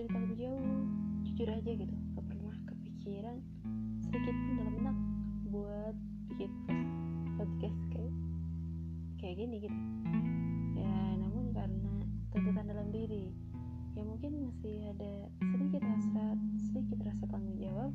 bercerita lebih jauh jujur aja gitu. Gak pernah kepikiran sedikit pun dalam benak buat bikin podcast kayak kayak gini gitu. Ya namun karena tuntutan dalam diri ya mungkin masih ada sedikit hasrat sedikit rasa tanggung jawab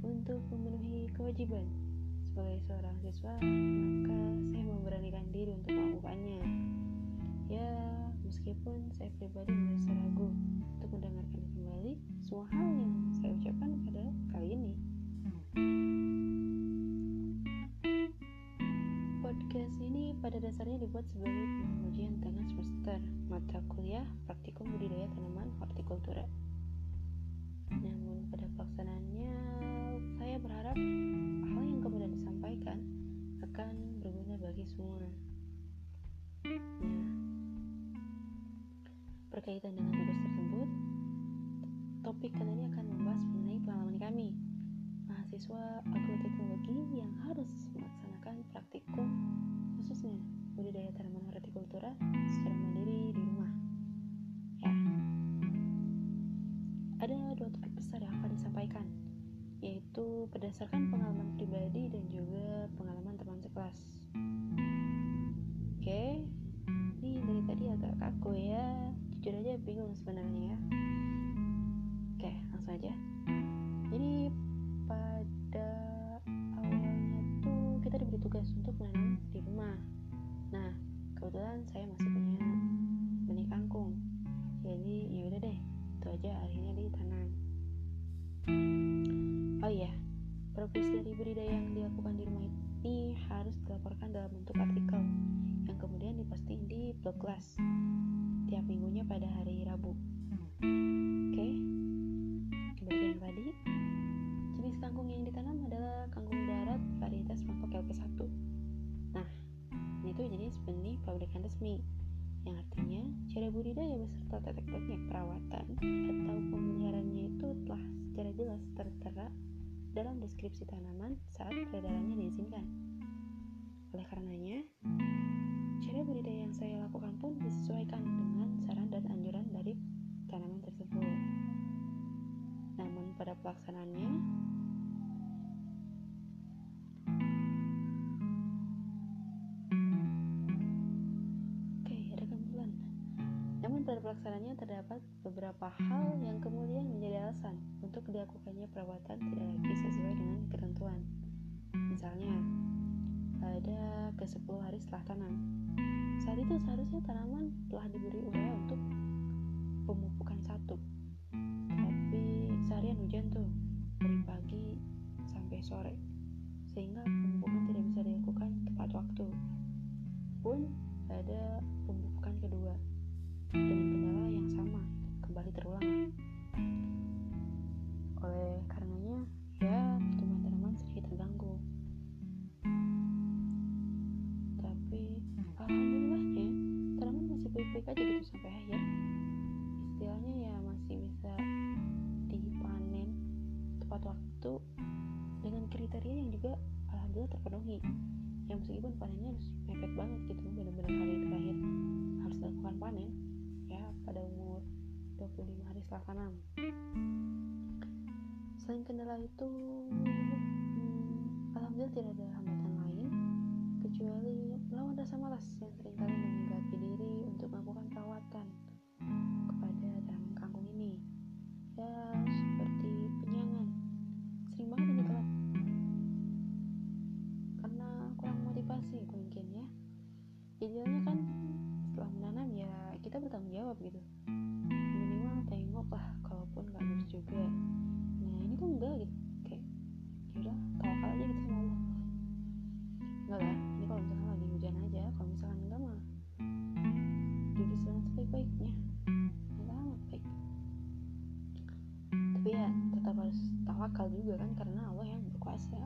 untuk memenuhi kewajiban. Sebagai seorang siswa maka saya memberanikan diri untuk melakukannya. Ya meskipun saya pribadi merasa ragu untuk mendengarkan kembali semua hal yang saya ucapkan pada kali ini. Podcast ini pada dasarnya dibuat sebagai pengujian tengah semester mata kuliah praktikum budidaya tanaman hortikultura. Namun pada pelaksanaannya hortikultura secara mandiri di rumah. Ya, ada dua topik besar yang akan disampaikan, yaitu berdasarkan pengalaman pribadi dan juga pengalaman teman sekelas. Oke, ini dari tadi agak kaku ya, jujur aja bingung sebenarnya ya. Oke, langsung aja. Progres dari budidaya yang dilakukan di rumah ini harus dilaporkan dalam bentuk artikel yang kemudian diposting di blog kelas tiap minggunya pada hari Rabu. Oke, ke yang tadi. Jenis kangkung yang ditanam adalah kangkung darat varietas mangkok LP1. Nah, ini tuh jenis benih pabrikan resmi, yang artinya cara budidaya beserta teknik perawatan atau pemeliharaannya itu telah secara jelas tertera dalam deskripsi tanaman saat peredarannya diizinkan. Oleh karenanya, cara budidaya yang saya lakukan pun disesuaikan dengan saran dan anjuran dari tanaman tersebut. Namun pada pelaksanaannya, terdapat beberapa hal yang kemudian menjadi alasan untuk dilakukannya perawatan tidak lagi sesuai dengan ketentuan. Misalnya, pada ke 10 hari setelah tanam. Saat itu seharusnya tanaman telah diberi urea untuk pemupukan satu. Tapi seharian hujan tuh, dari pagi sampai sore. Sehingga pemupukan tidak bisa dilakukan tepat waktu. Pun pada pemupukan kedua dengan kendala yang sama kembali terulang. Oleh karenanya ya pertumbuhan tanaman sedikit terganggu. Tapi alhamdulillahnya tanaman masih baik-baik aja gitu sampai akhir. Istilahnya ya masih bisa dipanen tepat waktu dengan kriteria yang juga alhamdulillah terpenuhi. Yang meskipun panennya harus mepet banget gitu benar-benar hari terakhir tanam. Selain kendala itu hmm, alhamdulillah tidak ada hambatan lain kecuali melawan rasa malas yang sering kali menghinggapi diri untuk melakukan perawatan kepada tanaman kangkung ini. Ya seperti penyangan sering banget ini telat karena kurang motivasi mungkin ya. Idealnya kan setelah menanam ya kita bertanggung jawab gitu yaudah tawakal aja gitu sama Allah enggak lah ini kalau misalkan lagi hujan aja kalau misalkan enggak mah diurus dengan sebaik-baiknya enggak amat baik. Tapi ya tetap harus tawakal juga kan karena Allah yang berkuasa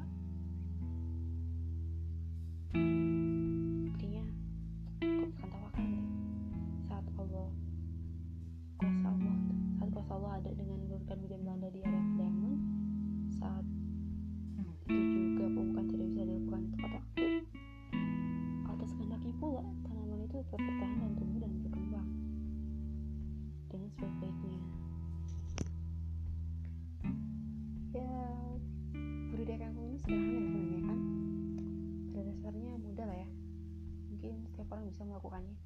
melakukannya.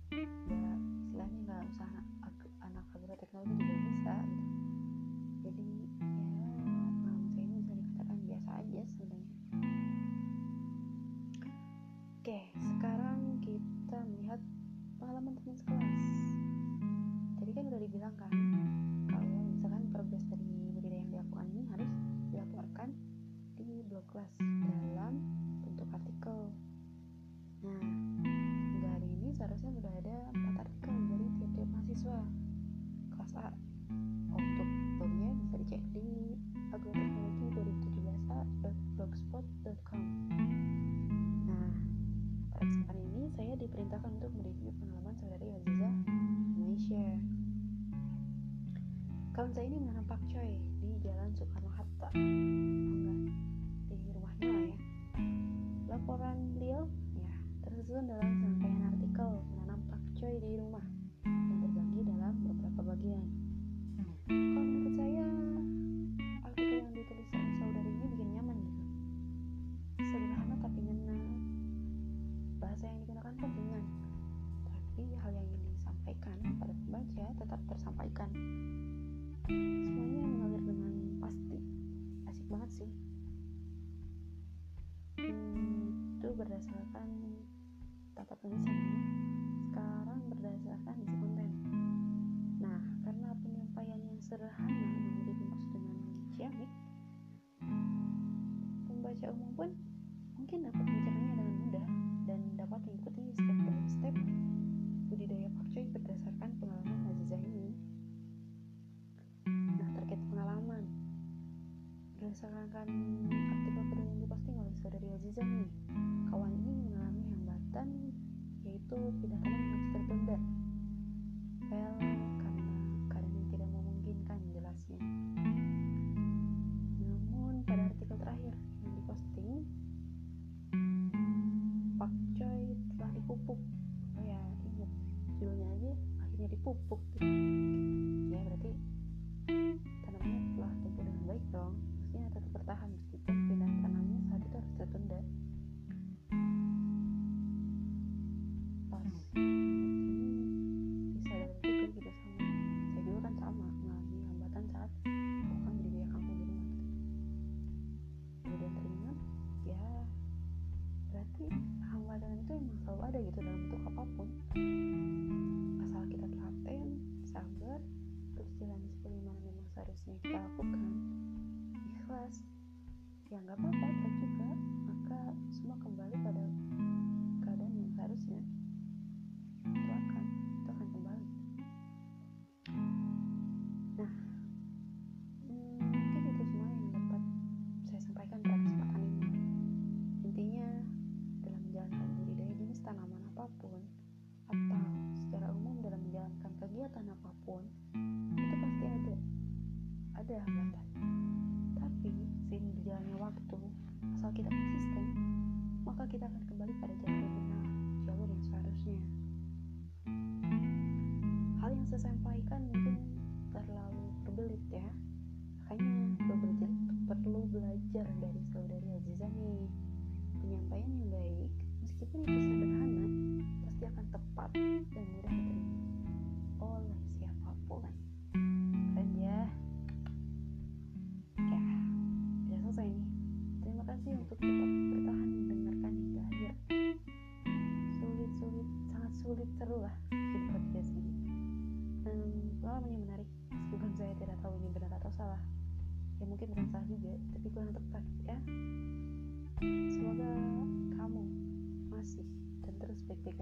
Nggak istilahnya nggak usah anak anak agroteknologi juga bisa gitu. Jadi ya pengalaman saya ini bisa dikatakan biasa aja sebenarnya. Oke sekarang kita melihat pengalaman teman sekelas. Tadi kan udah dibilang kan saya diperintahkan untuk mereview pengalaman saudari Aziza Indonesia kawan saya ini menanam pakcoy di Jalan Soekarno Hatta. Enggak di rumahnya lah ya. Laporan beliau ya tersusun dalam banget sih. Itu berdasarkan tata tulisannya sekarang berdasarkan isi konten. Nah karena penyampaian yang sederhana namun dibungkus dengan ciamik pembaca umum pun mungkin dapat mencernanya dengan mudah dan dapat mengikuti step by step budidaya pakcoy berdasarkan pengalaman Aziza ini berdasarkan artikel kedua yang diposting oleh saudari Aziza nih. Kawan ini mengalami hambatan yaitu pindah tanam yang berarti hambatan itu emang selalu ada gitu dalam bentuk apa pun. Asal kita telaten sabar terus jalani sebagaimana memang seharusnya kita lakukan. Ikhlas. Ya nggak apa-apa ada hambatan. Tapi seiring berjalannya waktu asal kita konsisten maka kita akan kembali pada jalur yang benar jalur yang seharusnya. Hal yang saya sampaikan mungkin terlalu berbelit ya. Makanya belajar, perlu belajar dari saudari Aziza nih. Penyampaian yang baik meskipun itu sederhana pasti akan tepat dan mudah diterima oleh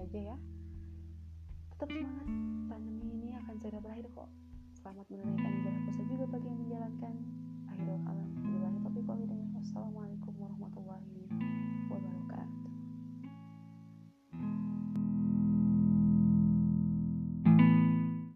aja ya. Tetap semangat. Pandemi ini akan segera berakhir kok. Selamat menunaikan ibadah puasa juga bagi yang menjalankan. Akhirul kalam. Wassalamualaikum warahmatullahi